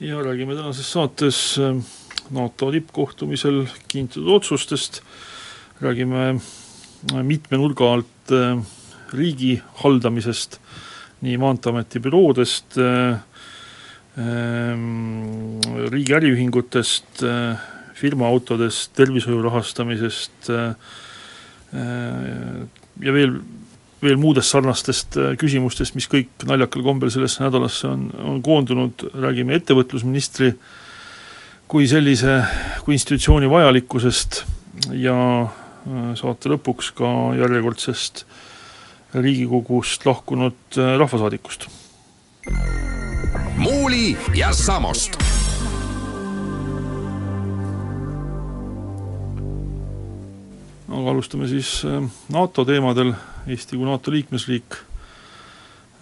ja räägime tänases saates äh, NATO tippkohtumisel kinnitatud otsustest, räägime äh, mitme nurga alt äh, riigi haldamisest, nii Maanteeameti büroodest, ähm, riigi äriühingutest, firmaautodest, tervishoiu rahastamisest ja veel veel muudest sarnastest äh, küsimustest, mis kõik naljakal kombel sellesse nädalasse on, on koondunud, räägime ettevõtlusministri kui sellise, kui institutsiooni vajalikkusest ja äh, saate lõpuks ka järjekordsest Riigikogust lahkunud äh, rahvasaadikust. muuli ja Samost. Aga alustame siis NATO teemadel Eesti kui NATO liikmesriik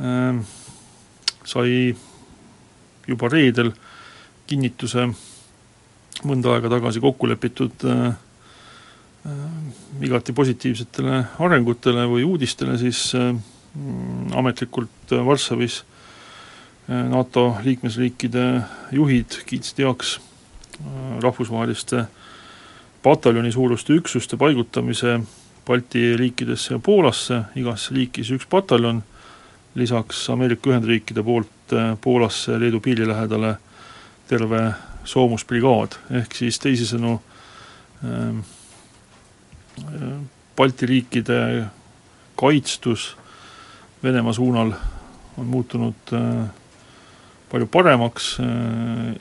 äh, sai juba reedel kinnituse mõnda aega tagasi kokku lepitud äh, äh, igati positiivsetele arengutele või uudistele, siis äh, ametlikult Varssavis äh, NATO liikmesriikide juhid kiitsid heaks rahvusvaheliste pataljoni suuruste üksuste paigutamise Balti riikidesse ja Poolasse, igasse liiki siis üks pataljon, lisaks Ameerika Ühendriikide poolt äh, Poolasse Leedu piiri lähedale terve soomusbrigaad, ehk siis teisisõnu ähm, äh, Balti riikide kaitstus Venemaa suunal on muutunud äh, palju paremaks,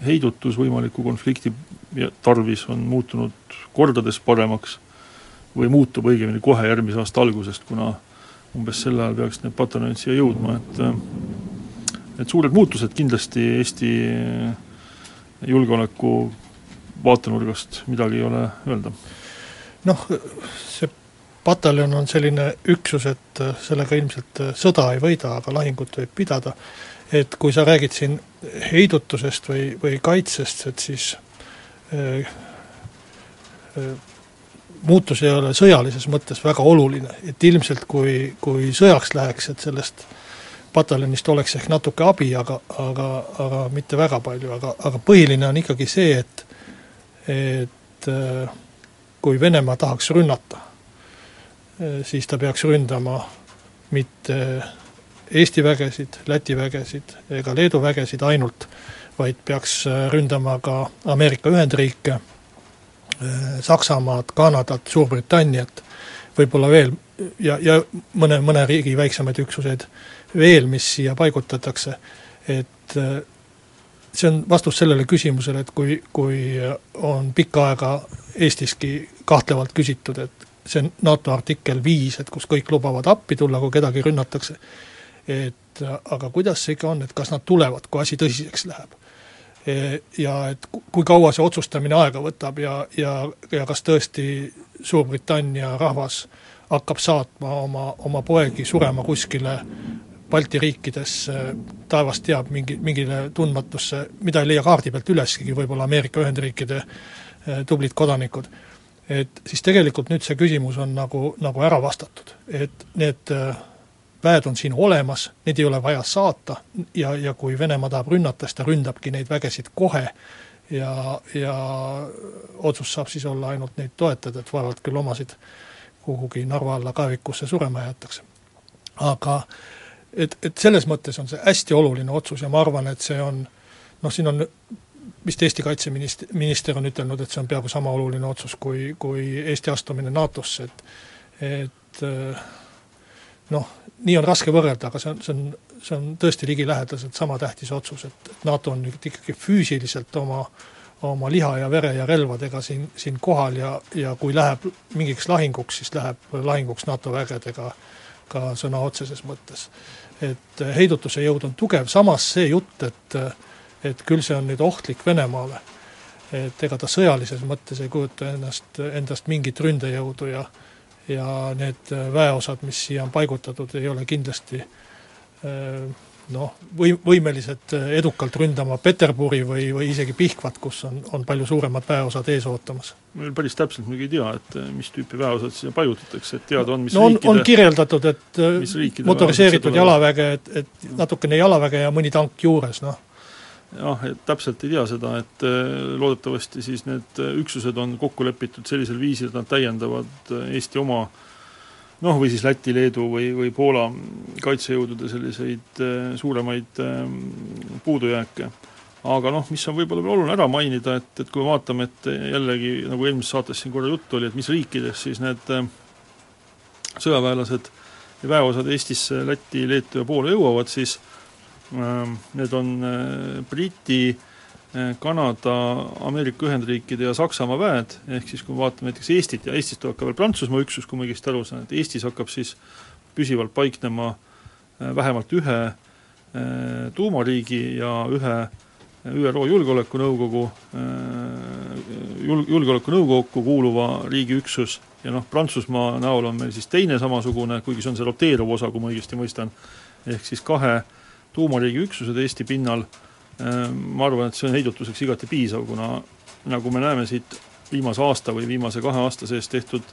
heidutus võimaliku konflikti tarvis on muutunud kordades paremaks või muutub õigemini kohe järgmise aasta algusest, kuna umbes sel ajal peaksid need pataljonid siia jõudma, et et suured muutused kindlasti Eesti julgeoleku vaatenurgast, midagi ei ole öelda. noh, see pataljon on selline üksus, et sellega ilmselt sõda ei võida, aga lahingut võib pidada, et kui sa räägid siin heidutusest või, või kaitsest, et siis äh, äh, muutus ei ole sõjalises mõttes väga oluline, et ilmselt kui, kui sõjaks läheks, et sellest pataljonist oleks ehk natuke abi, aga, aga, aga mitte väga palju, aga, aga põhiline on ikkagi see, et et äh, kui Venemaa tahaks rünnata, äh, siis ta peaks ründama mitte Eesti vägesid, Läti vägesid ega Leedu vägesid ainult, vaid peaks äh, ründama ka Ameerika Ühendriike Saksamaad, Kanadat, Suurbritanniat, võib-olla veel ja, ja mõne, mõne riigi väiksemaid üksuseid veel, mis siia paigutatakse, et äh, see on vastus sellele küsimusele, et kui, kui on pikka aega Eestiski kahtlevalt küsitud, et see NATO artikkel viis, et kus kõik lubavad appi tulla, kui kedagi rünnatakse, et aga kuidas see ikka on, et kas nad tulevad, kui asi tõsiseks läheb ja et kui kaua see otsustamine aega võtab ja, ja, ja kas tõesti Suurbritannia rahvas hakkab saatma oma, oma poegi surema kuskile Balti riikidesse, taevas teab, mingi, mingile tundmatusse, mida ei leia kaardi pealt üleski, võib-olla Ameerika Ühendriikide eh, tublid kodanikud. et siis tegelikult nüüd see küsimus on nagu, nagu ära vastatud, et need äh, väed on siin olemas, neid ei ole vaja saata ja, ja kui Venemaa tahab rünnata, siis ta ründabki neid vägesid kohe ja, ja otsus saab siis olla ainult neid toetada, et vaevalt küll omasid kuhugi Narva alla kaevikusse surema jäetakse. aga et, et selles mõttes on see hästi oluline otsus ja ma arvan, et see on noh, siin on vist Eesti kaitseminist-, minister on ütelnud, et see on peaaegu sama oluline otsus kui, kui Eesti astumine NATO-sse, et et noh, nii on raske võrrelda, aga see on, see on, see on tõesti ligilähedaselt sama tähtis otsus, et NATO on nüüd ikkagi füüsiliselt oma oma liha ja vere ja relvadega siin, siin kohal ja, ja kui läheb mingiks lahinguks, siis läheb lahinguks NATO vägedega ka sõna otseses mõttes. et heidutuse jõud on tugev, samas see jutt, et et küll see on nüüd ohtlik Venemaale, et ega ta sõjalises mõttes ei kujuta ennast, endast mingit ründejõudu ja ja need väeosad, mis siia on paigutatud, ei ole kindlasti noh, või, võimelised edukalt ründama Peterburi või, või isegi Pihkvat, kus on, on palju suuremad väeosad ees ootamas. me veel päris täpselt muidugi ei tea, et mis tüüpi väeosad siia paigutatakse, et teada on, mis no on, on kirjeldatud, et motoriseeritud jalaväge, et, et natukene jalaväge ja mõni tank juures, noh. Jah, et täpselt ei tea seda, et loodetavasti siis need üksused on kokku lepitud sellisel viisil, et nad täiendavad Eesti oma noh, või siis Läti, Leedu või, või Poola kaitsejõudude selliseid äh, suuremaid puudujääke. aga noh, mis on võib-olla veel oluline ära mainida, et, et kui me vaatame, et jällegi, nagu eelmises saates siin korra juttu oli, et mis riikides siis need sõjaväelased ja väeosad Eestisse, Lätti, Leetu ja Poola jõuavad, siis need on äh, Briti äh, Eh, Kanada, Ameerika Ühendriikide ja Saksamaa väed, ehk siis kui me vaatame näiteks Eestit ja Eestist ka veel Prantsusmaa üksus, kui ma õigesti aru saan, et Eestis hakkab siis püsivalt paiknema eh, vähemalt ühe eh, tuumariigi ja ühe ÜRO Julgeolekunõukogu, jul-, Julgeolekunõukokku kuuluva riigi üksus ja noh, Prantsusmaa näol on meil siis teine samasugune, kuigi see on see roteeruv osa, kui ma õigesti mõistan, ehk siis kahe tuumariigi üksused Eesti pinnal Ehm, ma arvan, et see on heidutuseks igati piisav, kuna nagu me näeme siit viimase aasta või viimase kahe aasta sees tehtud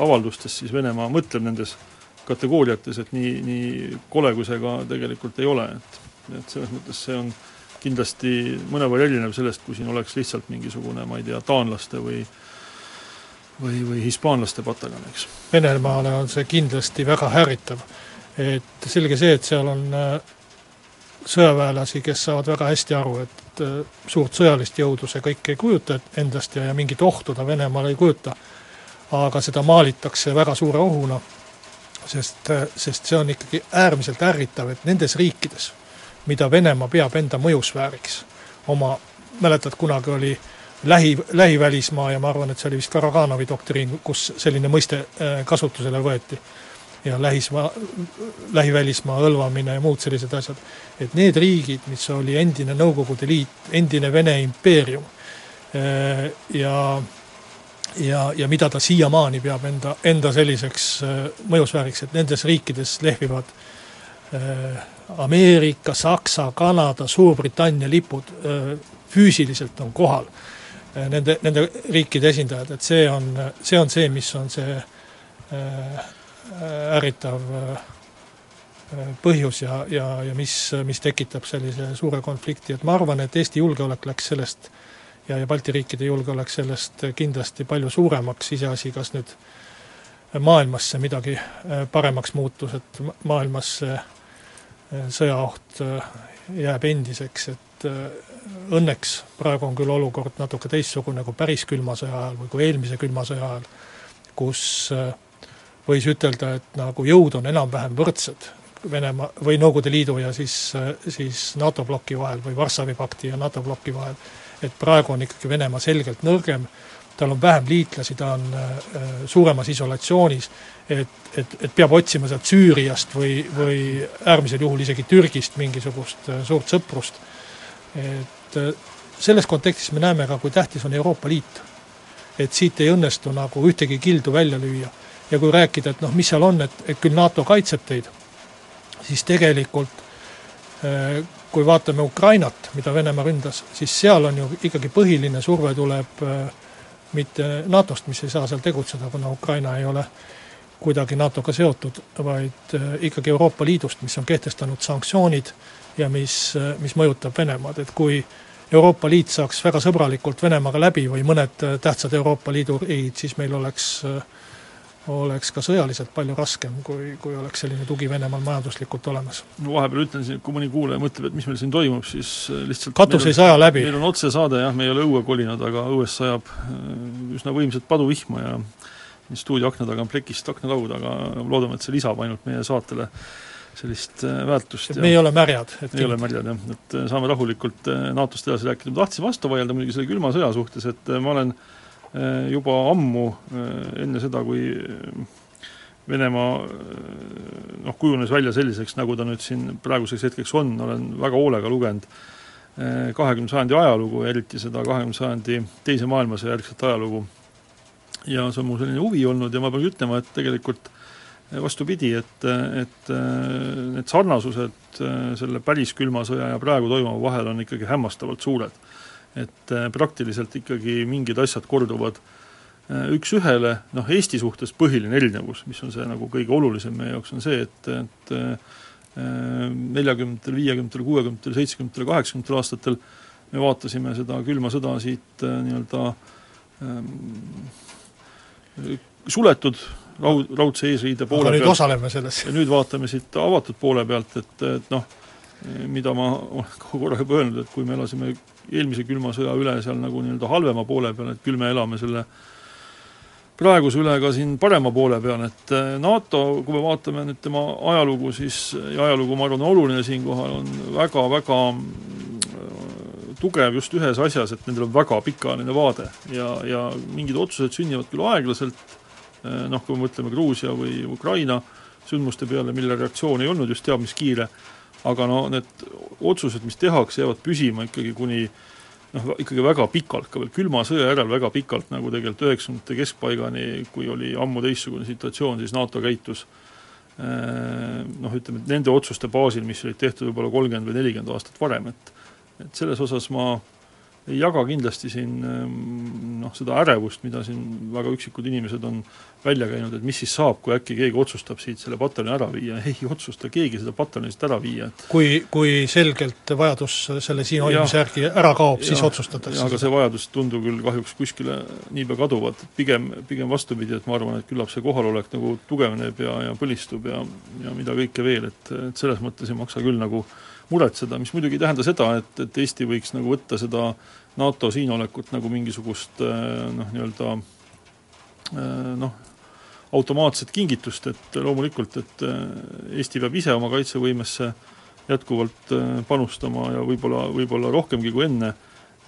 avaldustest, siis Venemaa mõtleb nendes kategooriates, et nii, nii kole kui see ka tegelikult ei ole, et et selles mõttes see on kindlasti mõnevõrra erinev sellest, kui siin oleks lihtsalt mingisugune, ma ei tea, taanlaste või või, või hispaanlaste pataljon, eks. Venemaale on see kindlasti väga ärritav. et selge see, et seal on äh, sõjaväelasi, kes saavad väga hästi aru, et äh, suurt sõjalist jõudu see kõik ei kujuta endast ja, ja mingit ohtu ta Venemaal ei kujuta. aga seda maalitakse väga suure ohuna, sest, äh, sest see on ikkagi äärmiselt ärritav, et nendes riikides, mida Venemaa peab enda mõjusfääriks, oma, mäletad, kunagi oli lähi, lähivälismaa ja ma arvan, et see oli vist Karaganovi doktriin, kus selline mõiste äh, kasutusele võeti ja lähismaa, lähivälismaa hõlvamine ja muud sellised asjad. et need riigid, mis oli endine Nõukogude Liit, endine Vene impeerium eh, ja ja, ja mida ta siiamaani peab enda, enda selliseks eh, mõjusfääriks, et nendes riikides lehvivad eh, Ameerika, Saksa, Kanada, Suurbritannia lipud füüsiliselt on kohal nende, nende riikide esindajad, et see on, see on see, mis on see Äh, ärritav äh, äh, põhjus ja, ja, ja mis, mis tekitab sellise suure konflikti, et ma arvan, et Eesti julgeolek läks sellest ja, ja Balti riikide julgeolek sellest kindlasti palju suuremaks, iseasi, kas nüüd maailmas see midagi paremaks muutus, et maailmas see sõjaoht jääb endiseks, et õnneks praegu on küll olukord natuke teistsugune kui päris külma sõja ajal või kui eelmise külma sõja ajal, kus äh, võis ütelda, et nagu jõud on enam-vähem võrdsed Venemaa või Nõukogude Liidu ja siis, siis NATO ploki vahel või Varssavi pakti ja NATO ploki vahel. et praegu on ikkagi Venemaa selgelt nõrgem, tal on vähem liitlasi, ta on äh, suuremas isolatsioonis, et, et, et peab otsima sealt Süüriast või, või äärmisel juhul isegi Türgist mingisugust äh, suurt sõprust. et äh, selles kontekstis me näeme ka, kui tähtis on Euroopa Liit. et siit ei õnnestu nagu ühtegi kildu välja lüüa ja kui rääkida, et noh, mis seal on, et, et küll NATO kaitseb teid, siis tegelikult äh, kui vaatame Ukrainat, mida Venemaa ründas, siis seal on ju ikkagi põhiline surve tuleb äh, mitte NATO-st, mis ei saa seal tegutseda, kuna Ukraina ei ole kuidagi NATO-ga seotud, vaid äh, ikkagi Euroopa Liidust, mis on kehtestanud sanktsioonid ja mis, mis mõjutab Venemaad, et kui Euroopa Liit saaks väga sõbralikult Venemaaga läbi või mõned tähtsad Euroopa Liidu riigid, siis meil oleks äh, oleks ka sõjaliselt palju raskem, kui, kui oleks selline tugi Venemaal majanduslikult olemas. no vahepeal ütlen siin, kui mõni kuulaja mõtleb, et mis meil siin toimub, siis äh, lihtsalt katus ei saja läbi. meil on otsesaade jah, me ei ole õue kolinud, aga õues sajab äh, üsna võimsat paduvihma ja stuudio akna taga on plekist aknalaud, aga loodame, et see lisab ainult meie saatele sellist äh, väärtust. me ei ole märjad. ei ole märjad jah, et saame rahulikult NATO-st edasi rääkida, ma tahtsin vastu vaielda muidugi selle külma sõja suhtes, et ma olen Äh, juba ammu, äh, enne seda, kui äh, Venemaa noh, kujunes välja selliseks, nagu ta nüüd siin praeguseks hetkeks on, olen väga hoolega lugenud kahekümnenda sajandi ajalugu, eriti seda kahekümnenda sajandi teise maailmasõja järgset ajalugu. ja see on mul selline huvi olnud ja ma pean ütlema, et tegelikult vastupidi, et, et need sarnasused selle päris külma sõja ja praegu toimuva vahel on ikkagi hämmastavalt suured. Et praktiliselt ikkagi mingid asjad korduvad üks-ühele, noh Eesti suhtes põhiline erinevus, mis on see nagu kõige olulisem meie jaoks, on see, et, et neljakümnendatel, viiekümnendatel, kuuekümnendatel, seitsmekümnendatel, kaheksakümnendatel aastatel me vaatasime seda külma sõda siit äh, nii-öelda ähm, suletud raud, raudse eesriide poole aga nüüd pealt. osaleme selles. ja nüüd vaatame siit avatud poole pealt, et, et noh, mida ma olen korra juba öelnud, et kui me elasime eelmise külma sõja üle seal nagu nii-öelda halvema poole peal, et küll me elame selle äh, praeguse üle ka siin parema poole peal, et eh, NATO, kui me vaatame nüüd tema ajalugu, siis ja ajalugu, ma arvan, oluline siinkohal, on väga-väga mm, tugev just ühes asjas, et nendel on väga pikaajaline vaade ja, ja mingid otsused sünnivad küll aeglaselt, eh, noh, kui me mõtleme Gruusia või Ukraina sündmuste peale, mille reaktsioon ei olnud just teab mis kiire, aga no need otsused, mis tehakse, jäävad püsima ikkagi kuni noh, ikkagi väga pikalt, ka veel külma sõja järel väga pikalt, nagu tegelikult üheksakümnendate keskpaigani, kui oli ammu teistsugune situatsioon, siis NATO käitus eh, noh, ütleme, et nende otsuste baasil, mis olid tehtud võib-olla kolmkümmend või nelikümmend aastat varem, et et selles osas ma ei jaga kindlasti siin ehm, noh, seda ärevust, mida siin väga üksikud inimesed on välja käinud, et mis siis saab, kui äkki keegi otsustab siit selle pataljoni ära viia, ei otsusta keegi seda pataljonist ära viia, et kui, kui selgelt vajadus selle siin hoidmise järgi ära kaob, siis otsustatakse? aga see vajadus ei tundu küll kahjuks kuskile niipea kaduvat, et pigem, pigem vastupidi, et ma arvan, et küllap see kohalolek nagu tugevneb ja, ja põlistub ja ja mida kõike veel, et, et selles mõttes ei maksa küll nagu muretseda, mis muidugi ei tähenda seda, et, et Eesti võiks nagu võtta seda NATO siinolekut nagu mingisugust äh, noh, nii-öelda äh, noh, automaatset kingitust, et loomulikult, et äh, Eesti peab ise oma kaitsevõimesse jätkuvalt panustama ja võib-olla, võib-olla rohkemgi kui enne,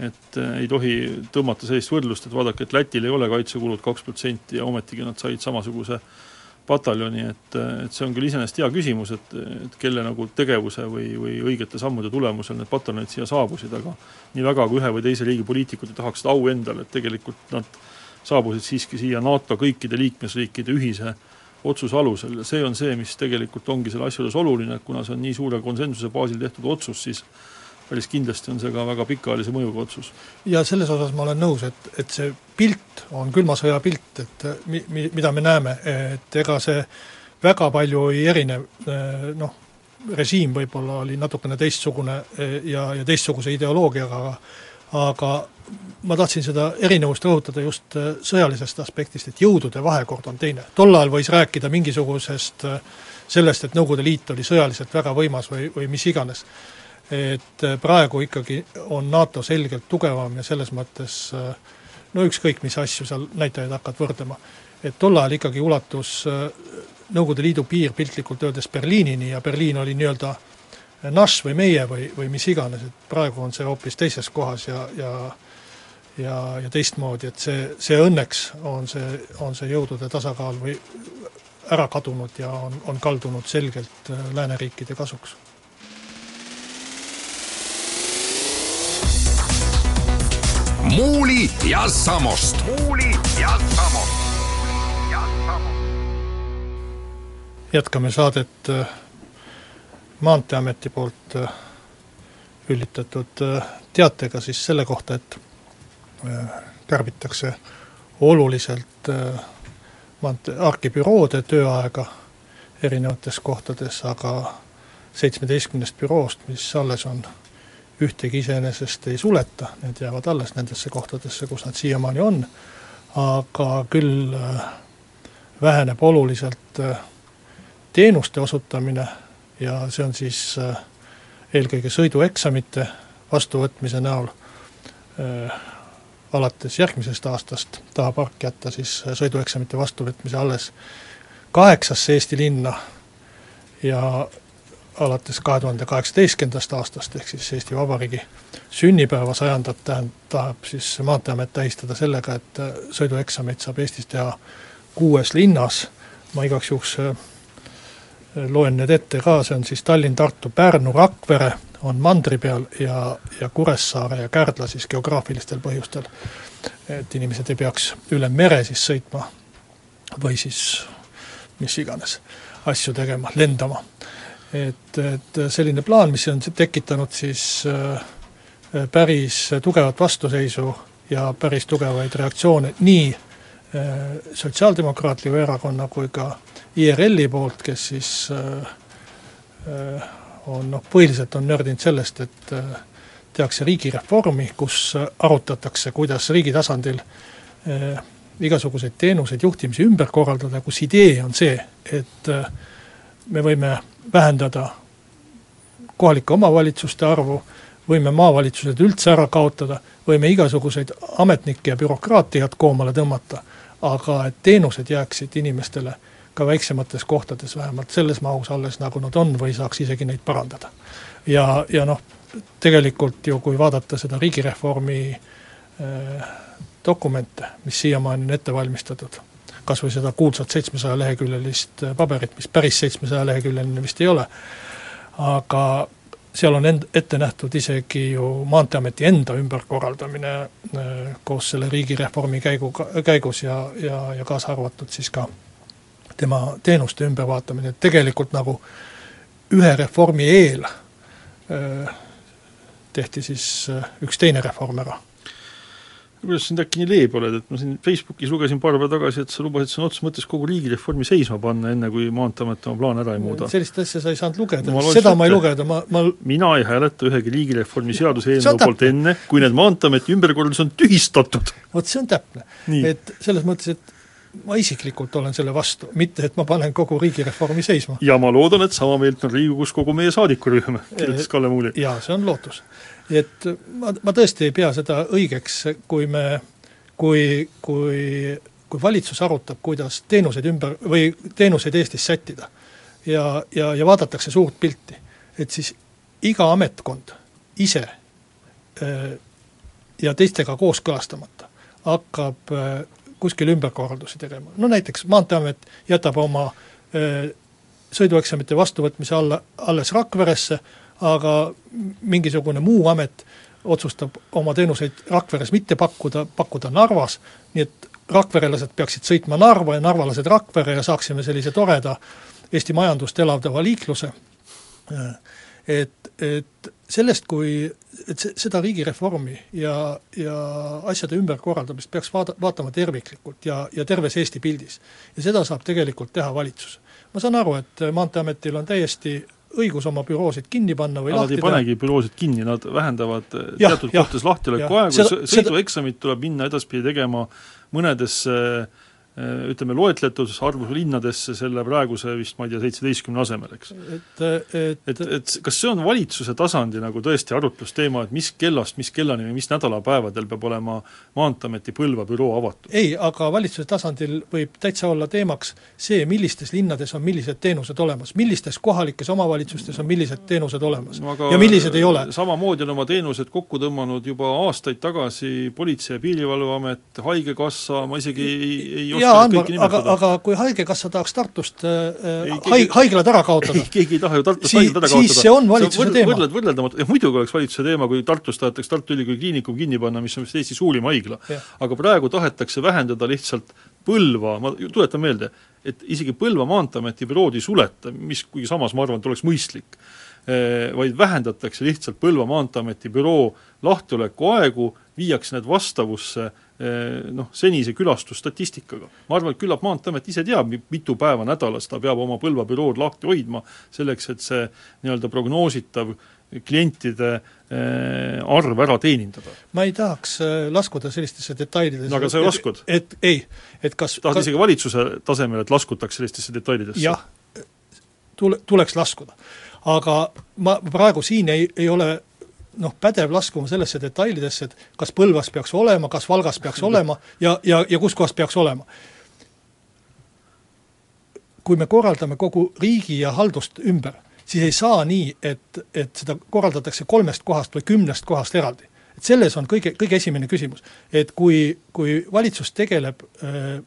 et ei tohi tõmmata sellist võrdlust, et vaadake, et Lätil ei ole kaitsekulud kaks protsenti ja ometigi nad said samasuguse äh, pataljoni, et, et see on küll iseenesest hea küsimus, et, et kelle nagu tegevuse või, või õigete sammude tulemusel need pataljonid siia saabusid, aga nii väga kui ühe või teise riigi poliitikud ei tahaks seda au endale, et tegelikult nad saabusid siiski siia NATO kõikide liikmesriikide ühise otsuse alusel. Ja see on see, mis tegelikult ongi selle asja juures oluline, kuna see on nii suure konsensuse baasil tehtud otsus, siis päris kindlasti on see ka väga pikaajalise mõjuga otsus. ja selles osas ma olen nõus, et, et see pilt on külma sõja pilt, et mi-, mi-, mida me näeme, et ega see väga palju ei erine, noh, režiim võib-olla oli natukene teistsugune ja, ja teistsuguse ideoloogiaga, aga aga ma tahtsin seda erinevust rõhutada just sõjalisest aspektist, et jõudude vahekord on teine. tol ajal võis rääkida mingisugusest sellest, et Nõukogude Liit oli sõjaliselt väga võimas või, või mis iganes et äh, praegu ikkagi on NATO selgelt tugevam ja selles mõttes äh, no ükskõik, mis asju seal näitajaid hakkad võrdlema. et tol ajal ikkagi ulatus äh, Nõukogude Liidu piir piltlikult öeldes Berliinini ja Berliin oli nii-öelda naš või meie või, või mis iganes, et praegu on see hoopis teises kohas ja, ja ja, ja teistmoodi, et see, see õnneks on see, on see jõudude tasakaal või ära kadunud ja on, on kaldunud selgelt lääneriikide kasuks Muuli ja Samost. muuli ja Samost. jätkame saadet äh, Maanteeameti poolt äh, üllitatud äh, teatega siis selle kohta, et kärbitakse oluliselt maantee, arkibüroode tööaega erinevates kohtades, aga seitsmeteistkümnest büroost, mis alles on ühtegi iseenesest ei suleta, need jäävad alles nendesse kohtadesse, kus nad siiamaani on, aga küll äh, väheneb oluliselt äh, teenuste osutamine ja see on siis äh, eelkõige sõidueksamite vastuvõtmise näol, alates järgmisest aastast tahab ARK jätta siis sõidueksamite vastuvõtmise alles kaheksasse Eesti linna ja alates kahe tuhande kaheksateistkümnendast aastast, ehk siis Eesti Vabariigi sünnipäeva sajandat tähend-, tahab siis Maanteeamet tähistada sellega, et äh, sõidueksameid saab Eestis teha kuues linnas, ma igaks juhuks äh, loen need ette ka, see on siis Tallinn, Tartu, Pärnu, Rakvere, on mandri peal ja, ja Kuressaare ja Kärdla siis geograafilistel põhjustel, et inimesed ei peaks üle mere siis sõitma või siis mis iganes asju tegema, lendama. Et, et selline plaan, mis on tekitanud siis äh, päris tugevat vastuseisu ja päris tugevaid reaktsioone nii äh, Sotsiaaldemokraatliku Erakonna kui ka IRL-i poolt, kes siis äh, on noh, põhiliselt on nördinud sellest, et tehakse riigireformi, kus arutatakse, kuidas riigi tasandil igasuguseid teenuseid, juhtimisi ümber korraldada, kus idee on see, et me võime vähendada kohalike omavalitsuste arvu, võime maavalitsused üldse ära kaotada, võime igasuguseid ametnikke ja bürokraatiat koomale tõmmata, aga et teenused jääksid inimestele ka väiksemates kohtades vähemalt selles mahus alles, nagu nad on, või saaks isegi neid parandada. ja, ja noh, tegelikult ju kui vaadata seda riigireformi äh, dokumente, mis siiamaani on ette valmistatud, kas või seda kuulsat seitsmesaja leheküljelist paberit, mis päris seitsmesaja leheküljeline vist ei ole, aga seal on end-, ette nähtud isegi ju Maanteeameti enda ümberkorraldamine äh, koos selle riigireformi käigu, käigus ja, ja, ja kaasa arvatud siis ka tema teenuste ümbervaatamine, et tegelikult nagu ühe reformi eel äh, tehti siis äh, üks teine reform ära kuidas sind äkki nii leebe oled, et ma siin Facebookis lugesin paar päeva tagasi, et sa lubasid sõna otseses mõttes kogu riigireformi seisma panna, enne kui Maanteeamet oma plaane ära ei muuda. sellist asja sa ei saanud lugeda no,, seda ma ei lugeda, ma, ma mina ei hääleta ühegi riigireformi seaduse eelnõu poolt enne, kui need Maanteeameti ümberkorraldused on tühistatud. vot see on täpne. et selles mõttes, et ma isiklikult olen selle vastu, mitte et ma panen kogu riigireformi seisma. ja ma loodan, et sama meelt on Riigikogus kogu meie saadikurühm, kirjutas Kalle Muuli. jaa, see on lootus et ma, ma tõesti ei pea seda õigeks, kui me, kui, kui, kui valitsus arutab, kuidas teenuseid ümber või teenuseid Eestis sättida ja, ja, ja vaadatakse suurt pilti, et siis iga ametkond ise äh, ja teistega kooskõlastamata hakkab äh, kuskil ümberkorraldusi tegema, no näiteks Maanteeamet jätab oma äh, sõidueksamite vastuvõtmise alla, alles Rakveresse, aga mingisugune muu amet otsustab oma teenuseid Rakveres mitte pakkuda, pakkuda Narvas, nii et rakverelased peaksid sõitma Narva ja narvalased Rakvere ja saaksime sellise toreda Eesti majandust elavdava liikluse. Et, et sellest, kui, et seda riigireformi ja, ja asjade ümberkorraldamist peaks vaada, vaatama terviklikult ja, ja terves Eesti pildis. ja seda saab tegelikult teha valitsus. ma saan aru, et Maanteeametil on täiesti õigus oma büroosid kinni panna või. Nad ei panegi büroosid kinni, nad vähendavad eh, ja, teatud kohtades lahtioleku aegu, sõidueksamit tuleb minna edaspidi tegema mõnedesse Äh, ütleme, loetletud arvus linnadesse selle praeguse vist ma ei tea, seitseteistkümne asemel, eks. et, et et, et kas see on valitsuse tasandi nagu tõesti arutlusteema, et mis kellast mis kellani või mis nädalapäevadel peab olema Maanteeameti Põlva büroo avatud? ei, aga valitsuse tasandil võib täitsa olla teemaks see, millistes linnades on millised teenused olemas, millistes kohalikes omavalitsustes on millised teenused olemas no, ja millised ei ole. samamoodi on oma teenused kokku tõmmanud juba aastaid tagasi Politsei- ja Piirivalveamet, Haigekassa, ma isegi ei, ei jaa, Anvar, aga, aga kui Haigekassa tahaks Tartust äh, haig-, haiglad ära kaotada keegi ei taha ju Tartust haiglad ära kaotada. siis see on valitsuse võrd, teema. võrdled, võrdeldamatu, jah muidugi oleks valitsuse teema, kui Tartus tahetakse Tartu Ülikooli Kliinikum kinni panna, mis on vist Eesti suurim haigla. aga praegu tahetakse vähendada lihtsalt Põlva, ma tuletan meelde, et isegi Põlva Maanteeameti bürood ei suleta, mis kuigi samas ma arvan, et oleks mõistlik, eh, vaid vähendatakse lihtsalt Põlva Maanteeameti büroo lahtioleku aegu, viiakse need vastavusse noh, senise külastusstatistikaga. ma arvan, et küllap Maanteeamet ise teab, mitu päeva nädalas ta peab oma Põlva bürood lahti hoidma, selleks et see nii-öelda prognoositav klientide eh, arv ära teenindada. ma ei tahaks eh, laskuda sellistesse detailidesse no aga sa ju laskud. et ei, et kas tahad kas... isegi valitsuse tasemel, et laskutaks sellistesse detailidesse? jah, tule, tuleks laskuda. aga ma praegu siin ei, ei ole noh, pädev laskuma sellesse detailidesse, et kas Põlvas peaks olema, kas Valgas peaks olema ja, ja, ja kus kohas peaks olema. kui me korraldame kogu riigi ja haldust ümber, siis ei saa nii, et, et seda korraldatakse kolmest kohast või kümnest kohast eraldi. et selles on kõige, kõige esimene küsimus. et kui, kui valitsus tegeleb äh,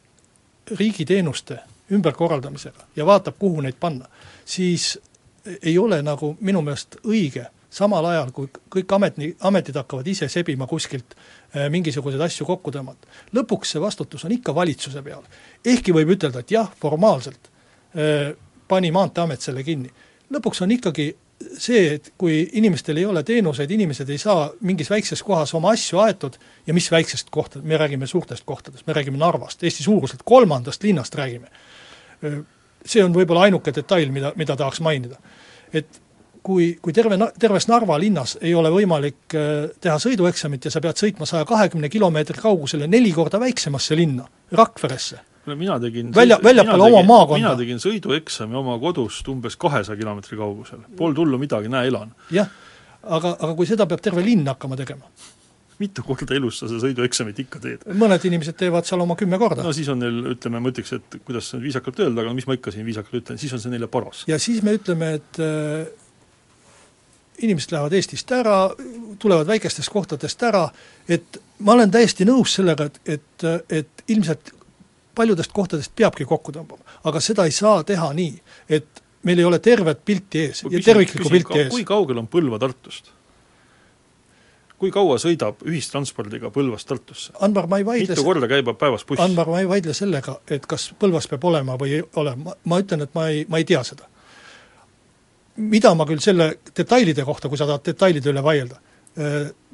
riigiteenuste ümberkorraldamisega ja vaatab, kuhu neid panna, siis ei ole nagu minu meelest õige samal ajal, kui kõik ametni, ametid hakkavad ise sebima kuskilt äh, mingisuguseid asju kokku tõmmata. lõpuks see vastutus on ikka valitsuse peal. ehkki võib ütelda, et jah, formaalselt äh, pani Maanteeamet selle kinni. lõpuks on ikkagi see, et kui inimestel ei ole teenuseid, inimesed ei saa mingis väikses kohas oma asju aetud ja mis väiksest kohta, me räägime suurtest kohtadest, me räägime Narvast, Eesti suuruselt kolmandast linnast räägime. see on võib-olla ainuke detail, mida, mida tahaks mainida. et kui, kui terve, terves Narva linnas ei ole võimalik äh, teha sõidueksamit ja sa pead sõitma saja kahekümne kilomeetri kaugusele neli korda väiksemasse linna, Rakveresse no mina tegin välja, väljapoole oma maakonda. mina tegin sõidueksami oma kodust umbes kahesaja kilomeetri kaugusel, polnud hullu midagi, näe, elan. jah, aga, aga kui seda peab terve linn hakkama tegema? mitu korda elus sa seda sõidueksamit ikka teed? mõned inimesed teevad seal oma kümme korda. no siis on neil, ütleme, ma ütleks, et kuidas nüüd viisakalt öelda, aga mis ma ikka siin viisakalt ütlen, siis on see neile paras. ja siis me ütleme, et äh, inimesed lähevad Eestist ära, tulevad väikestest kohtadest ära, et ma olen täiesti nõus sellega, et, et, et ilmselt paljudest kohtadest peabki kokku tõmbama. aga seda ei saa teha nii, et meil ei ole tervet pilti ees ja terviklikku pilti ees. kui kaugel on Põlva Tartust? kui kaua sõidab ühistranspordiga Põlvast Tartusse? Anvar, ma ei vaidle mitu korda käib päevas buss? Anvar, ma ei vaidle sellega, et kas Põlvas peab olema või ei ole, ma, ma ütlen, et ma ei, ma ei tea seda. Mida ma küll selle detailide kohta, kui sa tahad detailide üle vaielda,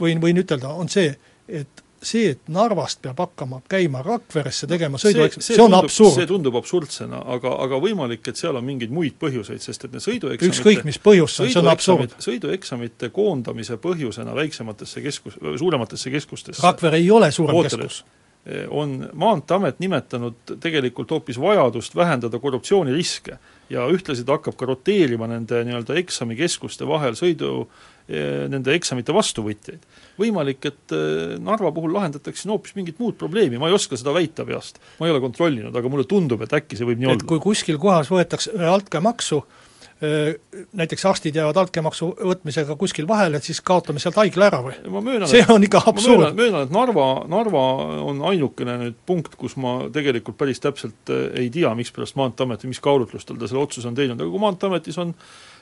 võin, võin ütelda, on see, et see, et Narvast peab hakkama käima Rakveresse tegema sõidueksamit, see, see on absurd. see tundub absurdsena, aga, aga võimalik, et seal on mingeid muid põhjuseid, sest et need sõidueksamite ükskõik, mis põhjus see on, see on absurd. sõidueksamite koondamise põhjusena väiksematesse keskus, suurematesse keskustesse Rakvere ei ole suurem keskus eh, on Maanteeamet nimetanud tegelikult hoopis vajadust vähendada korruptsiooniriske ja ühtlasi ta hakkab ka roteerima nende nii-öelda eksamikeskuste vahel sõidu, eh, nende eksamite vastuvõtjaid võimalik, et äh, Narva puhul lahendatakse siin hoopis mingit muud probleemi, ma ei oska seda väita peast. ma ei ole kontrollinud, aga mulle tundub, et äkki see võib nii et olla. kui kuskil kohas võetakse altkäemaksu, näiteks arstid jäävad altkäemaksu võtmisega kuskil vahele, et siis kaotame sealt haigla ära või? see on ikka absurd. möönan, et Narva, Narva on ainukene nüüd punkt, kus ma tegelikult päris täpselt äh, ei tea, mispärast Maanteeamet või mis kaalutlustel ta selle otsuse on teinud, aga kui Maanteeametis on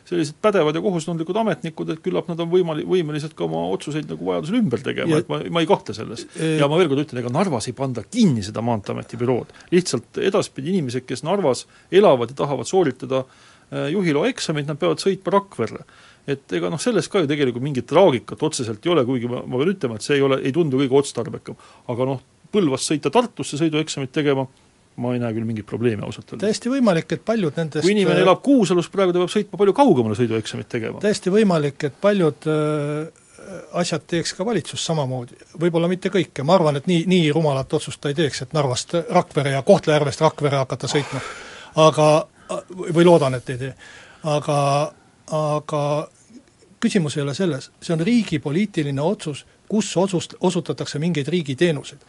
sellised pädevad ja kohustundlikud ametnikud, et küllap nad on võimali-, võimelised ka oma otsuseid nagu vajadusel ümber tegema, et ma, ma ei kahtle selles. ja ma veel kord ütlen, ega Narvas ei panda kinni seda Maanteeameti bürood, lihtsalt edaspidi inimesed, kes Narvas elavad ja tahavad sooritada äh, juhiloa eksamit, nad peavad sõitma Rakverre et ega noh, selles ka ju tegelikult mingit traagikat otseselt ei ole, kuigi ma, ma pean ütlema, et see ei ole, ei tundu kõige otstarbekam. aga noh, Põlvast sõita Tartusse sõidueksamit tegema, ma ei näe küll mingit probleemi ausalt öeldes. täiesti võimalik, et paljud nendest kui inimene elab Kuusalus, praegu ta peab sõitma palju kaugemale sõidueksamit tegema. täiesti võimalik, et paljud äh, asjad teeks ka valitsus samamoodi, võib-olla mitte kõike, ma arvan, et nii, nii rumalat otsust ta ei teeks, et Narvast Rakvere ja Kohtla-Järvest Rakvere hakata sõitma. aga, või loodan, et ei tee. aga, aga küsimus ei ole selles, see on riigi poliitiline otsus, kus otsust, osutatakse mingeid riigiteenuseid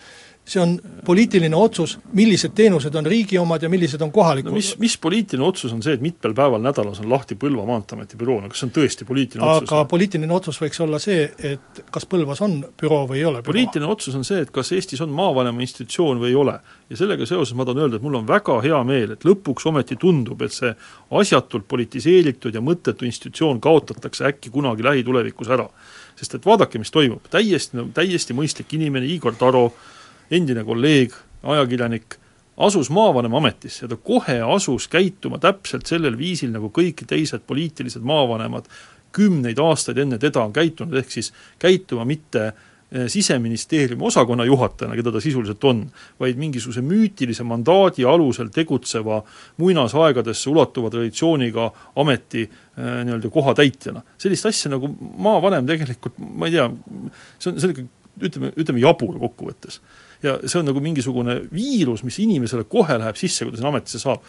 see on poliitiline otsus, millised teenused on riigi omad ja millised on kohalikud no mis, mis poliitiline otsus on see, et mitmel päeval nädalas on lahti Põlva Maanteeameti büroo, no kas see on tõesti poliitiline aga otsus? aga poliitiline otsus võiks olla see, et kas Põlvas on büroo või ei ole büroo. poliitiline otsus on see, et kas Eestis on maavanema institutsioon või ei ole. ja sellega seoses ma tahan öelda, et mul on väga hea meel, et lõpuks ometi tundub, et see asjatult politiseeritud ja mõttetu institutsioon kaotatakse äkki kunagi lähitulevikus ära. sest et vaadake, mis toimub, täiesti, täiesti mõistlik inimene, Igor Taro, endine kolleeg, ajakirjanik, asus maavanema ametisse ja ta kohe asus käituma täpselt sellel viisil, nagu kõik teised poliitilised maavanemad kümneid aastaid enne teda on käitunud, ehk siis käituma mitte eh, siseministeeriumi osakonna juhatajana, keda ta sisuliselt on, vaid mingisuguse müütilise mandaadi alusel tegutseva muinasaegadesse ulatuva traditsiooniga ameti äh, nii-öelda kohatäitjana. sellist asja nagu maavanem tegelikult, ma ei tea, see on, see on ikka ütleme, ütleme jabur kokkuvõttes ja see on nagu mingisugune viirus, mis inimesele kohe läheb sisse, kui ta sinna ametisse saab.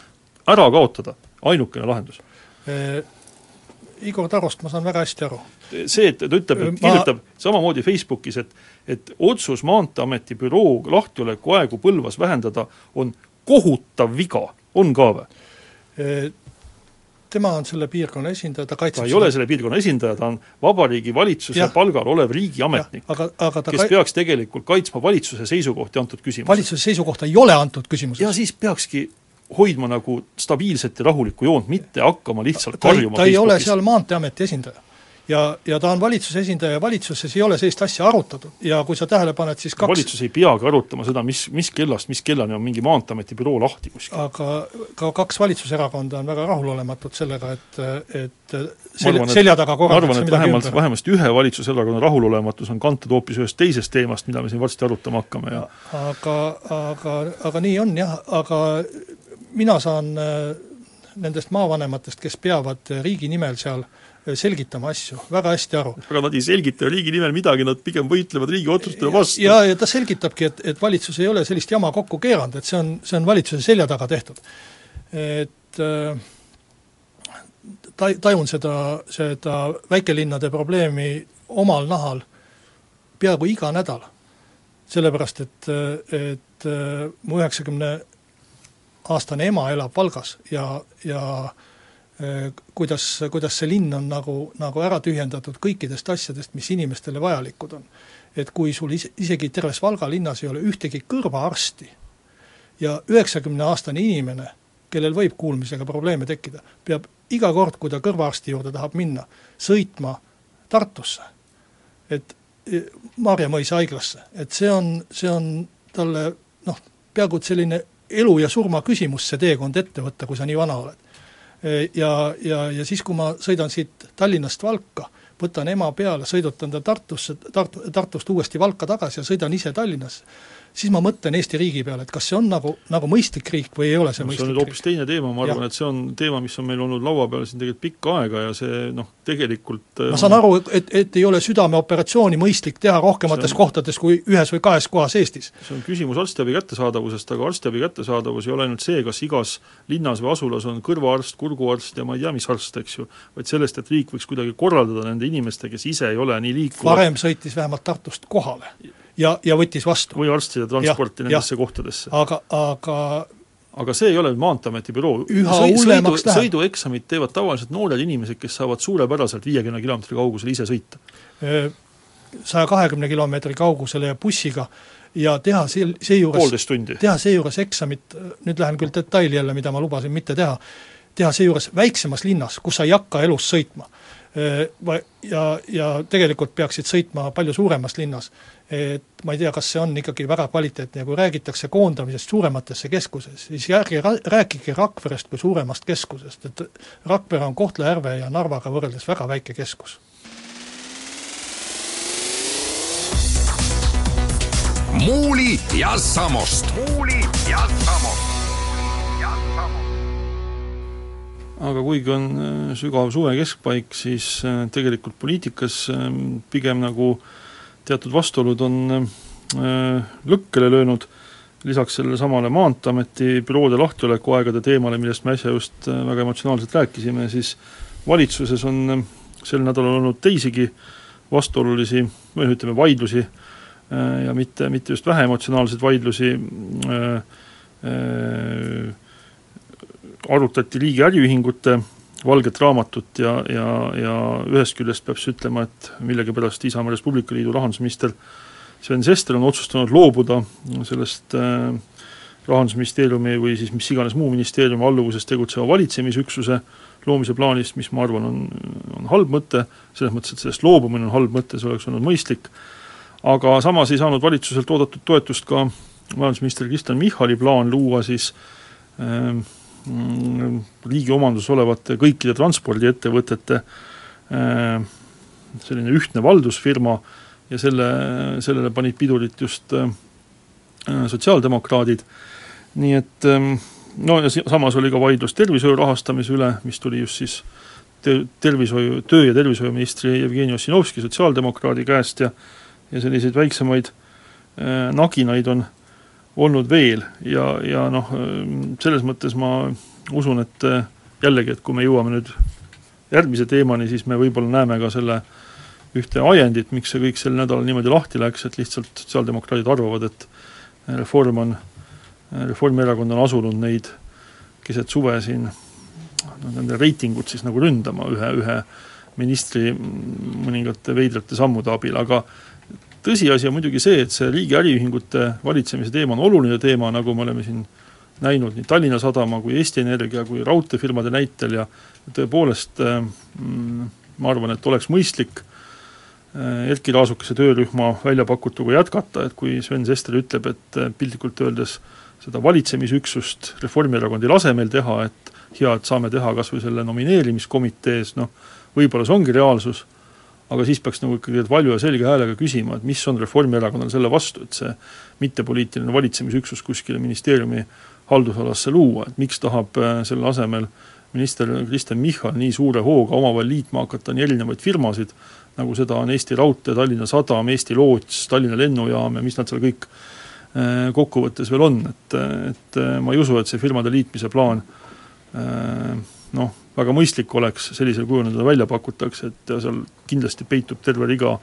ära kaotada, ainukene lahendus e. Igor Tarost ma saan väga hästi aru. see, et ta ütleb, et kirjutab ma... samamoodi Facebookis, et et otsus Maanteeameti büroo lahtioleku aegu Põlvas vähendada on kohutav viga, on ka või? Tema on selle piirkonna esindaja, ta kaitseb ta ei seda... ole selle piirkonna esindaja, ta on Vabariigi Valitsuse ja. palgal olev riigiametnik, kes kai... peaks tegelikult kaitsma valitsuse seisukohti antud küsimuses. valitsuse seisukohta ei ole antud küsimuses. ja siis peakski hoidma nagu stabiilset ja rahulikku joont, mitte hakkama lihtsalt karjuma ta ei, ta ei ole seal Maanteeameti esindaja. Ja, ja ta on valitsuse esindaja ja valitsuses ei ole sellist asja arutatud ja kui sa tähele paned, siis kaks valitsus ei peagi arutama seda, mis, mis kellast mis kellani on mingi Maanteeameti büroo lahti kuskil. aga ka kaks valitsuserakonda on väga rahulolematud sellega, et, et selja, selja taga korraldatakse midagi vähemalt, ümber. vähemasti ühe valitsuserakonna rahulolematus on kantud hoopis ühest teisest teemast, mida me siin varsti arutama hakkame ja aga, aga, aga nii on jah, aga mina saan äh, nendest maavanematest, kes peavad riigi nimel seal äh, selgitama asju, väga hästi aru. aga nad ei selgita ju riigi nimel midagi, nad pigem võitlevad riigi otsustele vastu. ja, ja ta selgitabki, et, et valitsus ei ole sellist jama kokku keeranud, et see on, see on valitsuse selja taga tehtud. et äh, ta-, tajun seda, seda väikelinnade probleemi omal nahal peaaegu iga nädal. sellepärast, et, et äh, mu üheksakümne aastane ema elab Valgas ja, ja äh, Äh, kuidas, kuidas see linn on nagu, nagu ära tühjendatud kõikidest asjadest, mis inimestele vajalikud on. et kui sul is-, isegi terves Valga linnas ei ole ühtegi kõrvaarsti ja üheksakümneaastane inimene, kellel võib kuulmisega probleeme tekkida, peab iga kord, kui ta kõrvaarsti juurde tahab minna, sõitma Tartusse, et e, Maarja mõisa haiglasse, et see on, see on talle noh, peaaegu et selline elu ja surma küsimus, see teekond ette võtta, kui sa nii vana oled ja, ja, ja siis, kui ma sõidan siit Tallinnast Valka, võtan ema peale, sõidutan ta Tartusse, Tartu, Tartust uuesti Valka tagasi ja sõidan ise Tallinnasse, siis ma mõtlen Eesti riigi peale, et kas see on nagu, nagu mõistlik riik või ei ole see no, mõistlik riik. see on nüüd hoopis teine teema, ma arvan, et see on teema, mis on meil olnud laua peal siin tegelikult pikka aega ja see noh, tegelikult ma saan aru, et, et ei ole südameoperatsiooni mõistlik teha rohkemates on, kohtades kui ühes või kahes kohas Eestis. see on küsimus arstiabi kättesaadavusest, aga arstiabi kättesaadavus ei ole ainult see, kas igas linnas või asulas on kõrvaarst, kurguarst ja ma ei tea, mis arst, eks ju, vaid sellest, et riik võiks kuidagi korraldada nende inimeste, kes ise ei ole nii liikuvad varem sõitis vähemalt Tartust kohale ja, ja võttis vastu. või arstide transporti ja, nendesse ja. kohtadesse. aga, aga aga see ei ole Maanteeameti büroo. sõidu, sõidueksamit teevad tavaliselt noored inimesed, kes saavad suurepäraselt viiekümne kilomeetri kaugusele ise sõita. saja kahekümne kilomeetri kaugusele ja bussiga ja teha sel-, seejuures teha seejuures eksamit, nüüd lähen küll detaili jälle, mida ma lubasin mitte teha, teha seejuures väiksemas linnas, kus sa ei hakka elus sõitma. Ja, ja tegelikult peaksid sõitma palju suuremas linnas et ma ei tea, kas see on ikkagi väga kvaliteetne ja kui räägitakse koondamisest suurematesse keskusesse, siis ärge rääkige Rakverest kui suuremast keskusest, et Rakvere on Kohtla-Järve ja Narvaga võrreldes väga väike keskus. muuli ja Samost. muuli ja Samost. aga kuigi on äh, sügav suve keskpaik, siis äh, tegelikult poliitikas äh, pigem nagu äh, teatud vastuolud on äh, lõkkele löönud, lisaks sellele samale Maanteeameti büroode lahtioleku aegade teemale, millest me äsja just äh, väga emotsionaalselt rääkisime, siis valitsuses on äh, sel nädalal olnud teisigi vastuolulisi või noh, ütleme, vaidlusi ja mitte, mitte just vähe emotsionaalseid vaidlusi äh,, äh, arutati riigi äriühingute valget raamatut ja, ja, ja ühest küljest peab siis ütlema, et millegipärast Isamaa Res Publica Liidu rahandusminister Sven Sester on otsustanud loobuda sellest äh, rahandusministeeriumi või siis mis iganes muu ministeeriumi alluvuses tegutseva valitsemisüksuse loomise plaanist, mis ma arvan, on, on halb mõte, selles mõttes, et sellest loobumine on halb mõte, see oleks olnud mõistlik, aga samas ei saanud valitsuselt oodatud toetust ka majandusminister Kristen Michali plaan luua siis äh, riigi omanduses olevate kõikide transpordiettevõtete äh, selline ühtne valdusfirma ja selle, sellele panid pidurit just äh, sotsiaaldemokraadid, nii et ähm, no ja samas oli ka vaidlus tervishoiu rahastamise üle, mis tuli just siis te-, tervishoiu, töö- ja tervishoiuministri Jevgeni Ossinovski sotsiaaldemokraadi käest ja ja selliseid väiksemaid äh, naginaid on äh, olnud veel ja, ja noh, selles mõttes ma usun, et äh, jällegi, et kui me jõuame nüüd järgmise teemani, siis me võib-olla näeme ka selle ühte ajendit, miks see kõik sel nädalal niimoodi lahti läks, et lihtsalt sotsiaaldemokraadid arvavad, et reform on, Reformierakond on asunud neid keset suve siin noh, nende reitingut siis nagu ründama ühe, ühe ministri mõningate veidrate sammude abil, aga tõsiasi on muidugi see, et see riigi äriühingute valitsemise teema on oluline teema, nagu me oleme siin näinud nii Tallinna Sadama kui Eesti Energia kui raudteefirmade näitel ja tõepoolest mm, ma arvan, et oleks mõistlik äh, Erkki Raasukese töörühma välja pakutuga jätkata, et kui Sven Sester ütleb, et äh, piltlikult öeldes seda valitsemisüksust Reformierakond ei lase meil teha, et hea, et saame teha kas või selle nomineerimiskomitees, noh, võib-olla see ongi reaalsus, aga siis peaks nagu ikkagi valju ja selge häälega küsima, et mis on Reformierakonnal selle vastu, et see mittepoliitiline valitsemisüksus kuskile ministeeriumi haldusalasse luua, et miks tahab äh, selle asemel minister Kristen Michal nii suure hooga omavahel liitma hakata nii erinevaid firmasid, nagu seda on Eesti Raudtee, Tallinna Sadam, Eesti Loots, Tallinna Lennujaam ja mis nad seal kõik äh, kokkuvõttes veel on, et, et äh, ma ei usu, et see firmade liitmise plaan noh, väga mõistlik oleks sellisel kujul, nagu välja pakutakse, et seal kindlasti peitub terve riga,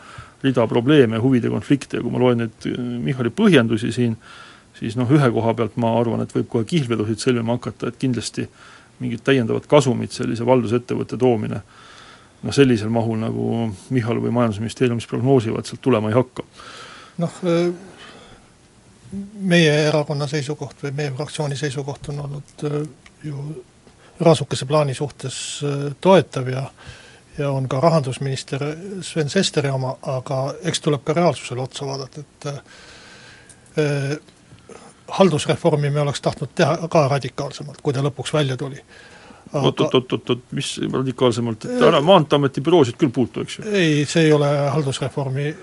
rida probleeme, huvide konflikte ja kui ma loen nüüd Michali põhjendusi siin, siis noh, ühe koha pealt ma arvan, et võib kohe kihlvedusid sõlmima hakata, et kindlasti mingit täiendavat kasumit sellise valdusettevõtte toomine noh, sellisel mahul, nagu Michal või Majandusministeeriumis prognoosivad, sealt tulema ei hakka. noh, meie erakonna seisukoht või meie fraktsiooni seisukoht on olnud ju Raasukese plaani suhtes toetav ja ja on ka rahandusminister Sven Sesteri oma, aga eks tuleb ka reaalsusele otsa vaadata, et haldusreformi me oleks tahtnud teha ka radikaalsemalt, kui ta lõpuks välja tuli. oot, oot, oot, oot, oot, mis radikaalsemalt, et ära Maanteeameti büroosid küll puutu, eks ju? ei, see ei ole haldusreformi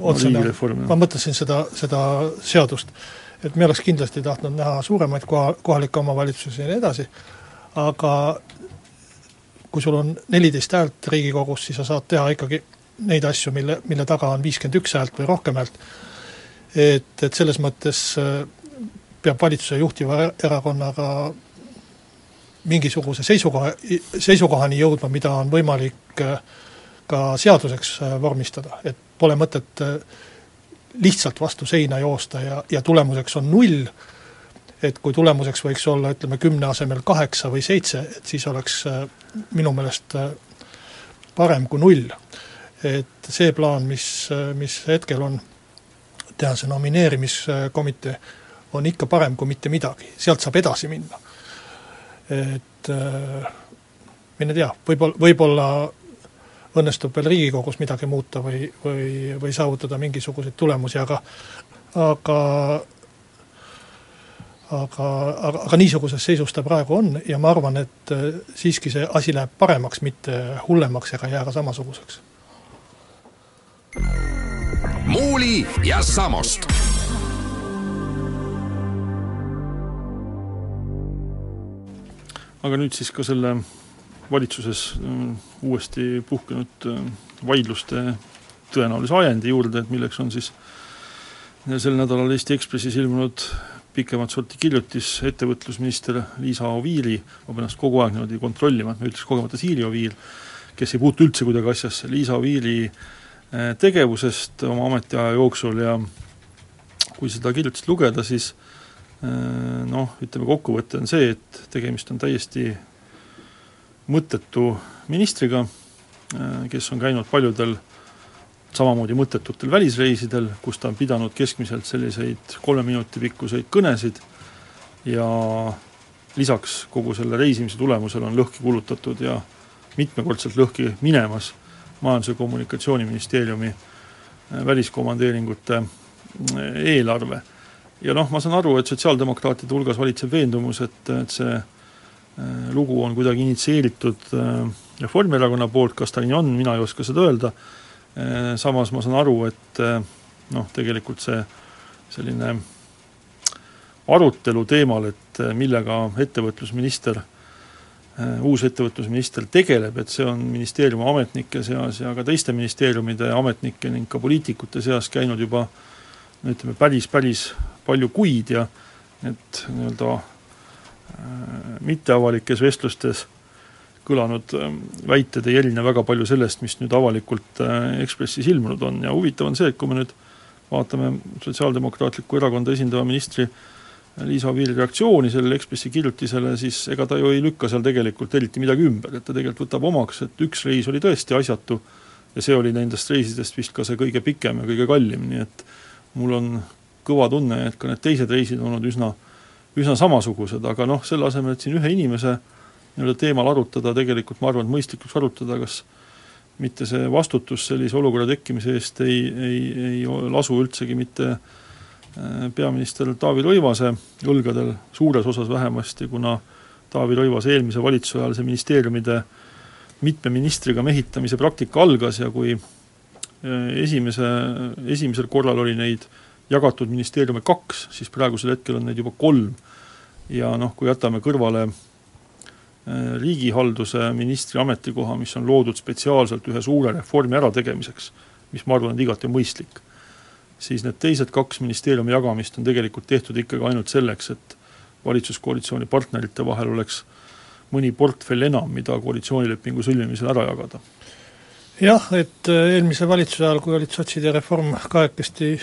otsene, ma mõtlesin seda, seda seadust. et me oleks kindlasti tahtnud näha suuremaid koha, kohalikke omavalitsusi ja nii edasi, aga kui sul on neliteist häält Riigikogus, siis sa saad teha ikkagi neid asju, mille, mille taga on viiskümmend üks häält või rohkem häält, et, et selles mõttes peab valitsuse juhtiva erakonnaga mingisuguse seisukoha, seisukohani jõudma, mida on võimalik äh, ka seaduseks äh, vormistada, et pole mõtet äh, lihtsalt vastu seina joosta ja, ja tulemuseks on null, et kui tulemuseks võiks olla, ütleme, kümne asemel kaheksa või seitse, et siis oleks minu meelest parem kui null. et see plaan, mis, mis hetkel on, teha see nomineerimiskomitee, on ikka parem kui mitte midagi, sealt saab edasi minna. et äh, mine tea, võib-olla, võib-olla õnnestub veel Riigikogus midagi muuta või, või, või saavutada mingisuguseid tulemusi, aga aga aga, aga, aga niisuguses seisus ta praegu on ja ma arvan, et äh, siiski see asi läheb paremaks, mitte hullemaks ega jää ka samasuguseks. muuli ja Samost aga nüüd siis ka selle valitsuses äh, uuesti puhkenud äh, vaidluste tõenäolise ajendi juurde, et milleks on siis sel nädalal Eesti Ekspressis ilmunud pikemat sorti kirjutis ettevõtlusminister Liisa Oviiri, ma pean ennast kogu aeg niimoodi kontrollima, et ma ütleks kogemata Siiri Oviir, kes ei puutu üldse kuidagi asjasse, Liisa Oviiri äh, tegevusest oma ametiaja jooksul ja kui seda kirjutist lugeda, siis Äh, noh, ütleme kokkuvõte on see, et tegemist on täiesti mõttetu ministriga, äh, kes on käinud paljudel samamoodi mõttetutel välisreisidel, kus ta on pidanud keskmiselt selliseid kolme minuti pikkuseid kõnesid ja lisaks kogu selle reisimise tulemusel on lõhki kulutatud ja mitmekordselt lõhki minemas Majandus- ja Kommunikatsiooniministeeriumi äh, väliskomandeeringute eelarve. Ja noh, ma saan aru, et sotsiaaldemokraatide hulgas valitseb veendumus, et, et see äh, lugu on kuidagi initsieeritud äh, Reformierakonna poolt, kas ta nii on, mina ei oska seda öelda, äh, samas ma saan aru, et noh, tegelikult see selline arutelu teemal, et millega ettevõtlusminister, uus ettevõtlusminister tegeleb, et see on ministeeriumi ametnike seas ja ka teiste ministeeriumide ametnike ning ka poliitikute seas käinud juba no ütleme, päris, päris palju kuid ja need nii-öelda äh, mitteavalikes vestlustes kõlanud äh, väited ei erine väga palju sellest, mis nüüd avalikult äh, Ekspressis ilmunud on. Ja huvitav on see, et kui me nüüd vaatame Sotsiaaldemokraatlikku Erakonda esindava ministri Liisa Oviiri reaktsiooni sellele Ekspressi kirjutisele, siis ega ta ju ei lükka seal tegelikult eriti midagi ümber, et ta tegelikult võtab omaks, et üks reis oli tõesti asjatu ja see oli nendest reisidest vist ka see kõige pikem ja kõige kallim, nii et mul on kõva tunne, et ka need teised reisid on olnud üsna, üsna samasugused, aga noh, selle asemel, et siin ühe inimese nii-öelda teemal arutada, tegelikult ma arvan, et mõistlik oleks arutada, kas mitte see vastutus sellise olukorra tekkimise eest ei, ei, ei lasu üldsegi mitte peaminister Taavi Rõivase õlgadel, suures osas vähemasti, kuna Taavi Rõivase eelmise valitsuse ajal see ministeeriumide mitme ministriga mehitamise praktika algas ja kui esimese, esimesel korral oli neid jagatud ministeeriume kaks, siis praegusel hetkel on neid juba kolm. ja noh, kui jätame kõrvale riigihalduse ministri ametikoha, mis on loodud spetsiaalselt ühe suure reformi ärategemiseks, mis ma arvan, on igati mõistlik siis need teised kaks ministeeriumi jagamist on tegelikult tehtud ikkagi ainult selleks, et valitsuskoalitsiooni partnerite vahel oleks mõni portfell enam, mida koalitsioonilepingu sõlmimisel ära jagada. jah, et äh, eelmise valitsuse ajal, kui olid sotsid ja Reform kahekesti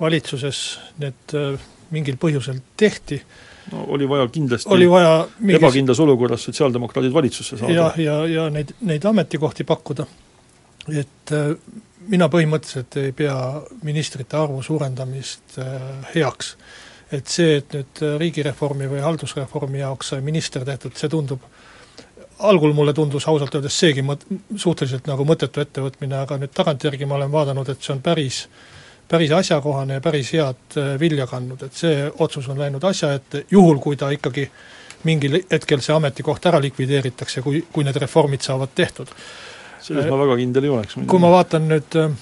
valitsuses, need äh, mingil põhjusel tehti, no oli vaja kindlasti oli vaja mingis... ebakindlas olukorras sotsiaaldemokraadid valitsusse saada. jah, ja, ja, ja neid, neid ametikohti pakkuda, et äh, mina põhimõtteliselt ei pea ministrite arvu suurendamist äh, heaks. et see, et nüüd äh, riigireformi või haldusreformi jaoks sai minister tehtud, see tundub, algul mulle tundus ausalt öeldes seegi mõt-, suhteliselt nagu mõttetu ettevõtmine, aga nüüd tagantjärgi ma olen vaadanud, et see on päris päris asjakohane ja päris head äh, vilja kandnud, et see otsus on läinud asja ette, juhul kui ta ikkagi mingil hetkel see ametikoht ära likvideeritakse, kui, kui need reformid saavad tehtud selles ma väga kindel ei oleks. kui ma vaatan nüüd äh,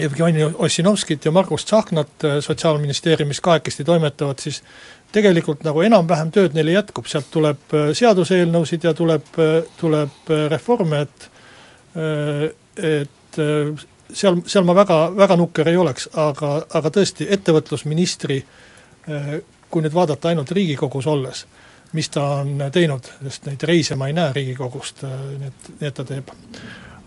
Jevgeni Ossinovskit ja Margus Tsahknat äh, Sotsiaalministeeriumis kahekesti toimetavad, siis tegelikult nagu enam-vähem tööd neile jätkub, sealt tuleb seaduseelnõusid ja tuleb, tuleb reforme, et et seal, seal ma väga, väga nukker ei oleks, aga, aga tõesti, ettevõtlusministri kui nüüd vaadata ainult Riigikogus olles, mis ta on teinud, sest neid reise ma ei näe Riigikogust, nii et, nii et ta teeb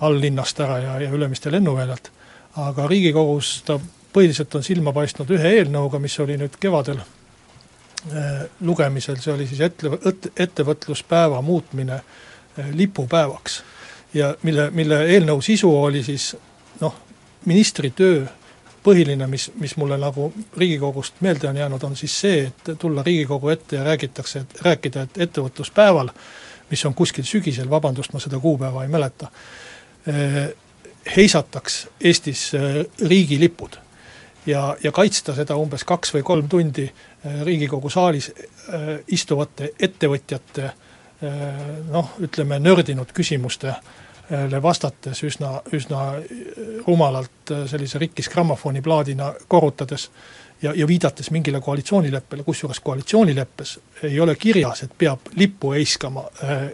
all-linnast ära ja, ja Ülemiste lennuväljalt. aga Riigikogus ta põhiliselt on silma paistnud ühe eelnõuga, mis oli nüüd kevadel äh, lugemisel, see oli siis ette, ettevõtluspäeva muutmine lipupäevaks. ja mille, mille eelnõu sisu oli siis ministri töö põhiline, mis, mis mulle nagu Riigikogust meelde on jäänud, on siis see, et tulla Riigikogu ette ja räägitakse, et rääkida, et ettevõtluspäeval, mis on kuskil sügisel, vabandust, ma seda kuupäeva ei mäleta, eh, heisataks Eestis eh, riigilipud. ja, ja kaitsta seda umbes kaks või kolm tundi eh, Riigikogu saalis istuvate ettevõtjate noh, ütleme nördinud küsimuste äh, vastates üsna, üsna rumalalt äh, sellise rikkis grammofoniplaadina korrutades ja, ja viidates mingile koalitsioonileppele, kusjuures koalitsioonileppes ei ole kirjas, et peab lippu heiskama.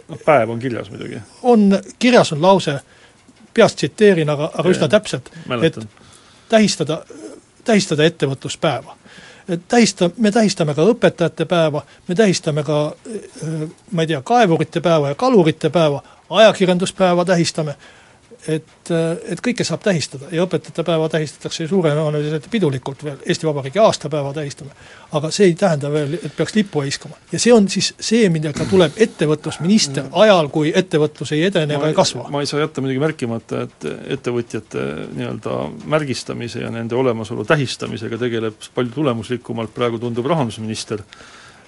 no päev on kirjas muidugi. on, kirjas on lause, peast tsiteerin, aga, aga üsna täpselt, et tähistada, tähistada ettevõtluspäeva tähista, me tähistame ka õpetajate päeva, me tähistame ka äh, ma ei tea, kaevurite päeva ja kalurite päeva, ajakirjanduspäeva tähistame, et, et kõike saab tähistada ja õpetajate päeva tähistatakse suurejooneliselt pidulikult veel, Eesti Vabariigi aastapäeva tähistame. aga see ei tähenda veel, et peaks lippu heiskama. ja see on siis see, millega tuleb ettevõtlusminister ajal, kui ettevõtlus ei edene ega ei kasva. ma ei saa jätta muidugi märkimata, et ettevõtjate nii-öelda märgistamise ja nende olemasolu tähistamisega tegeleb palju tulemuslikumalt praegu tundub rahandusminister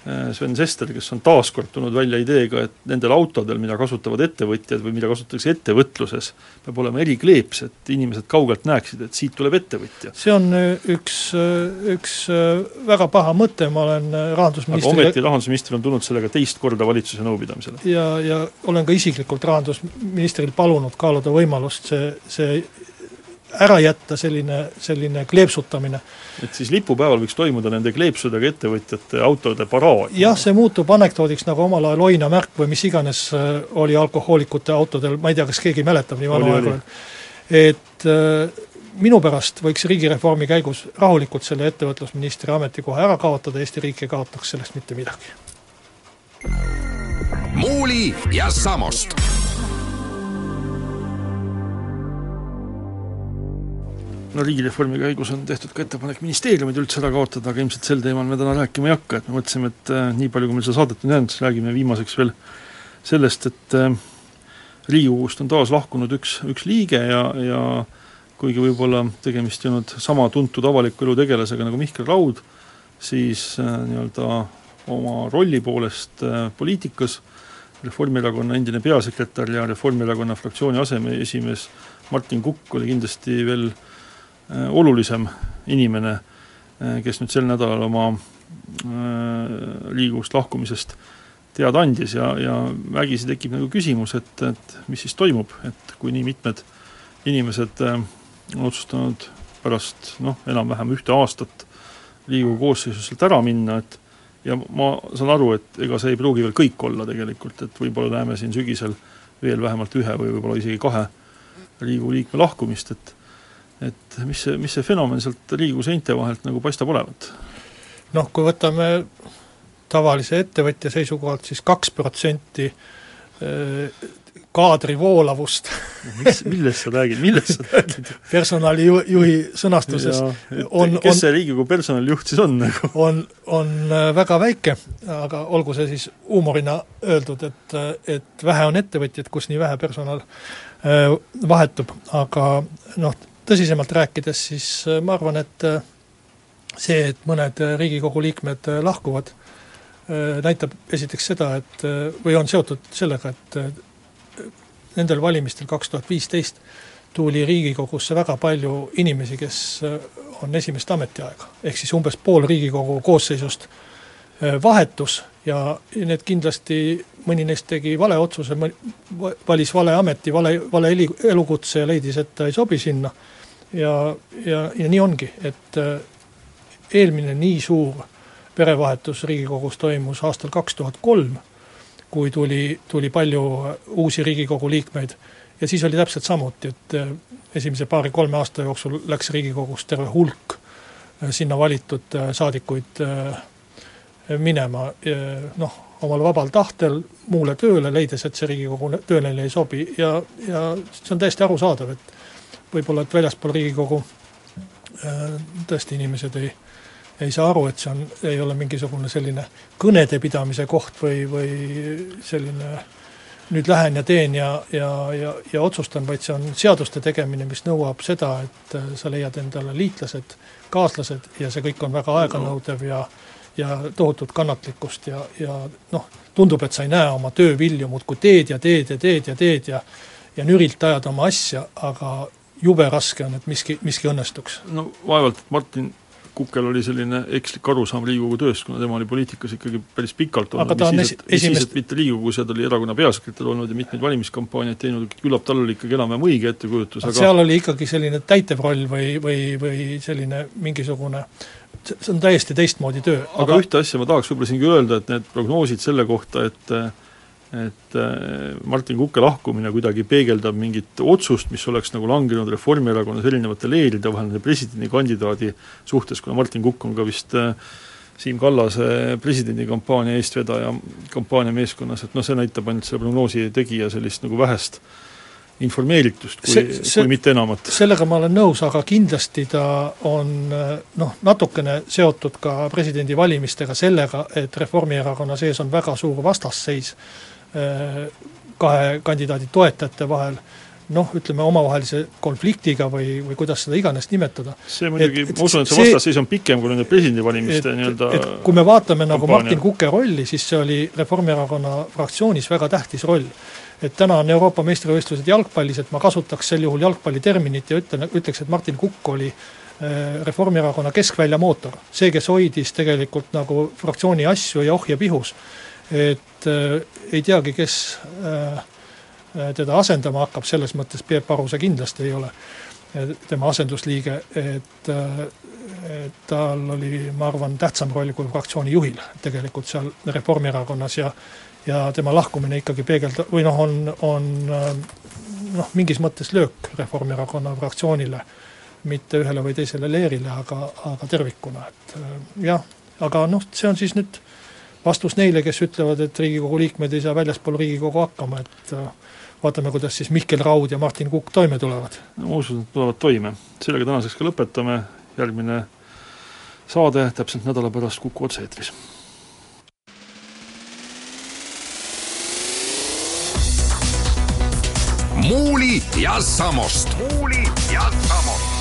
Sven Sester, kes on taas kord tulnud välja ideega, et nendel autodel, mida kasutavad ettevõtjad või mida kasutatakse ettevõtluses, peab olema erikleeps, et inimesed kaugelt näeksid, et siit tuleb ettevõtja. see on äh, üks, äh, üks väga paha mõte, ma olen rahandusministri aga ometi rahandusminister on tulnud sellega teist korda valitsuse nõupidamisele. ja, ja olen ka isiklikult rahandusministril palunud kaaluda võimalust see, see ära jätta selline, selline kleepsutamine. et siis lipupäeval võiks toimuda nende kleepsudega ettevõtjate autode paraad? jah, see muutub anekdoodiks, nagu omal ajal Oina märk või mis iganes äh, oli alkohoolikute autodel, ma ei tea, kas keegi mäletab nii vana aega et äh, minu pärast võiks riigireformi käigus rahulikult selle ettevõtlusministri ametikoha ära kaotada, Eesti riik ei kaotaks sellest mitte midagi. muuli ja Samost no riigireformi käigus on tehtud ka ettepanek ministeeriumid üldse ära kaotada, aga ilmselt sel teemal me täna rääkima ei hakka, et me mõtlesime, et äh, nii palju, kui meil seda saadet on jäänud, siis räägime viimaseks veel sellest, et äh, Riigikogust on taas lahkunud üks, üks liige ja, ja kuigi võib-olla tegemist ei olnud sama tuntud avaliku elu tegelasega nagu Mihkel Raud, siis äh, nii-öelda oma rolli poolest äh, poliitikas Reformierakonna endine peasekretär ja Reformierakonna fraktsiooni aseesimees Martin Kukk oli kindlasti veel äh, olulisem inimene, äh, kes nüüd sel nädalal oma Riigikogust lahkumisest teada andis ja, ja vägisi tekib nagu küsimus, et, et mis siis toimub, et kui nii mitmed inimesed on otsustanud pärast noh, enam-vähem ühte aastat Riigikogu koosseisus sealt ära minna, et ja ma saan aru, et ega see ei pruugi veel kõik olla tegelikult, et võib-olla näeme siin sügisel veel vähemalt ühe või võib-olla isegi kahe Riigikogu liikme lahkumist, et et mis see, mis see fenomen sealt Riigikogu seinte vahelt nagu paistab olevat? noh, kui võtame tavalise ettevõtja seisukohalt siis kaks protsenti kaadri voolavust mis, millest sa räägid, millest sa räägid? personalijuhi sõnastuses ja, on kes on, see Riigikogu personalijuht siis on nagu? on, on äh, väga väike, aga olgu see siis huumorina öeldud, et, et vähe on ettevõtjaid, kus nii vähe personal äh, vahetub, aga noh, tõsisemalt rääkides, siis äh, ma arvan, et see, et mõned Riigikogu liikmed lahkuvad, näitab esiteks seda, et või on seotud sellega, et nendel valimistel kaks tuhat viisteist tuli Riigikogusse väga palju inimesi, kes äh, on esimest ametiaega. ehk siis umbes pool Riigikogu koosseisust äh, vahetus ja need kindlasti, mõni neist tegi vale otsuse, valis vale ameti, vale, vale eli, elukutse ja leidis, et ta ei sobi sinna. ja, ja, ja nii ongi, et äh, eelmine nii suur perevahetus Riigikogus toimus aastal kaks tuhat kolm kui tuli, tuli palju uusi Riigikogu liikmeid ja siis oli täpselt samuti, et äh, esimese paari-kolme aasta jooksul läks Riigikogus terve hulk äh, sinna valitud äh, saadikuid minema, noh, omal vabal tahtel muule tööle, leides, et see Riigikogu töö neile ei sobi. Ja, ja see on täiesti arusaadav, et võib-olla, et väljaspool Riigikogu tõesti inimesed ei ei saa aru, et see on, ei ole mingisugune selline kõnede pidamise koht või, või selline nüüd lähen ja teen ja, ja, ja, ja otsustan, vaid see on seaduste tegemine, mis nõuab seda, et äh, sa leiad endale liitlased, kaaslased ja see kõik on väga aeganõudev ja ja tohutut kannatlikkust ja, ja noh, tundub, et sa ei näe oma töö vilju, muudkui teed ja teed ja teed ja teed ja ja nürilt ajad oma asja, aga jube raske on, et miski, miski õnnestuks. no vaevalt, Martin Kukel oli selline ekslik arusaam Riigikogu tööst, kuna tema oli poliitikas ikkagi päris pikalt olnud, mis siis, et, mis esimest... et mitte Riigikogus ja ta oli erakonna peasekretär olnud ja mitmeid valimiskampaaniaid teinud, küllap tal oli ikkagi enam-vähem õige ettekujutus, aga seal oli ikkagi selline täitevroll või, või, või selline mingisugune see on täiesti teistmoodi töö. aga, aga ühte asja ma tahaks võib-olla siingi öelda, et need prognoosid selle kohta, et et äh, Martin Kukke lahkumine kuidagi peegeldab mingit otsust, mis oleks nagu langenud Reformierakonnas erinevate leeride vahel nende presidendikandidaadi suhtes, kuna Martin Kukk on ka vist äh, Siim Kallase presidendikampaania eestvedaja kampaaniameeskonnas, et noh, see näitab ainult selle prognoosi tegija sellist nagu vähest informeeritust, kui, kui mitte enamat. sellega ma olen nõus, aga kindlasti ta on noh, natukene seotud ka presidendivalimistega sellega, et Reformierakonna sees on väga suur vastasseis Äh, kahe kandidaadi toetajate vahel noh, ütleme omavahelise konfliktiga või, või kuidas seda iganes nimetada. see muidugi, ma usun, et see vastasseis on pikem kui nende presidendivalimiste nii-öelda kui me vaatame nagu Martin Kuke rolli, siis see oli Reformierakonna fraktsioonis väga tähtis roll. et täna on Euroopa meistrivõistlused jalgpallis, et ma kasutaks sel juhul jalgpalliterminit ja ütlen, ütleks, et Martin Kukk oli äh, Reformierakonna keskvälja mootor. see, kes hoidis tegelikult nagu fraktsiooni asju ja ohje pihus et äh, ei teagi, kes äh, teda asendama hakkab, selles mõttes Peep Aru see kindlasti ei ole tema asendusliige, et, et tal oli, ma arvan, tähtsam roll kui fraktsiooni juhil tegelikult seal Reformierakonnas ja ja tema lahkumine ikkagi peegelda-, või noh, on, on noh, mingis mõttes löök Reformierakonna fraktsioonile, mitte ühele või teisele leerile, aga, aga tervikuna, et jah, aga noh, see on siis nüüd vastus neile, kes ütlevad, et Riigikogu liikmed ei saa väljaspool Riigikogu hakkama, et äh, vaatame, kuidas siis Mihkel Raud ja Martin Kukk toime tulevad. no ma usun, et tulevad toime. sellega tänaseks ka lõpetame, järgmine saade täpselt nädala pärast Kuku otse-eetris. muuli ja Samost. muuli ja Samost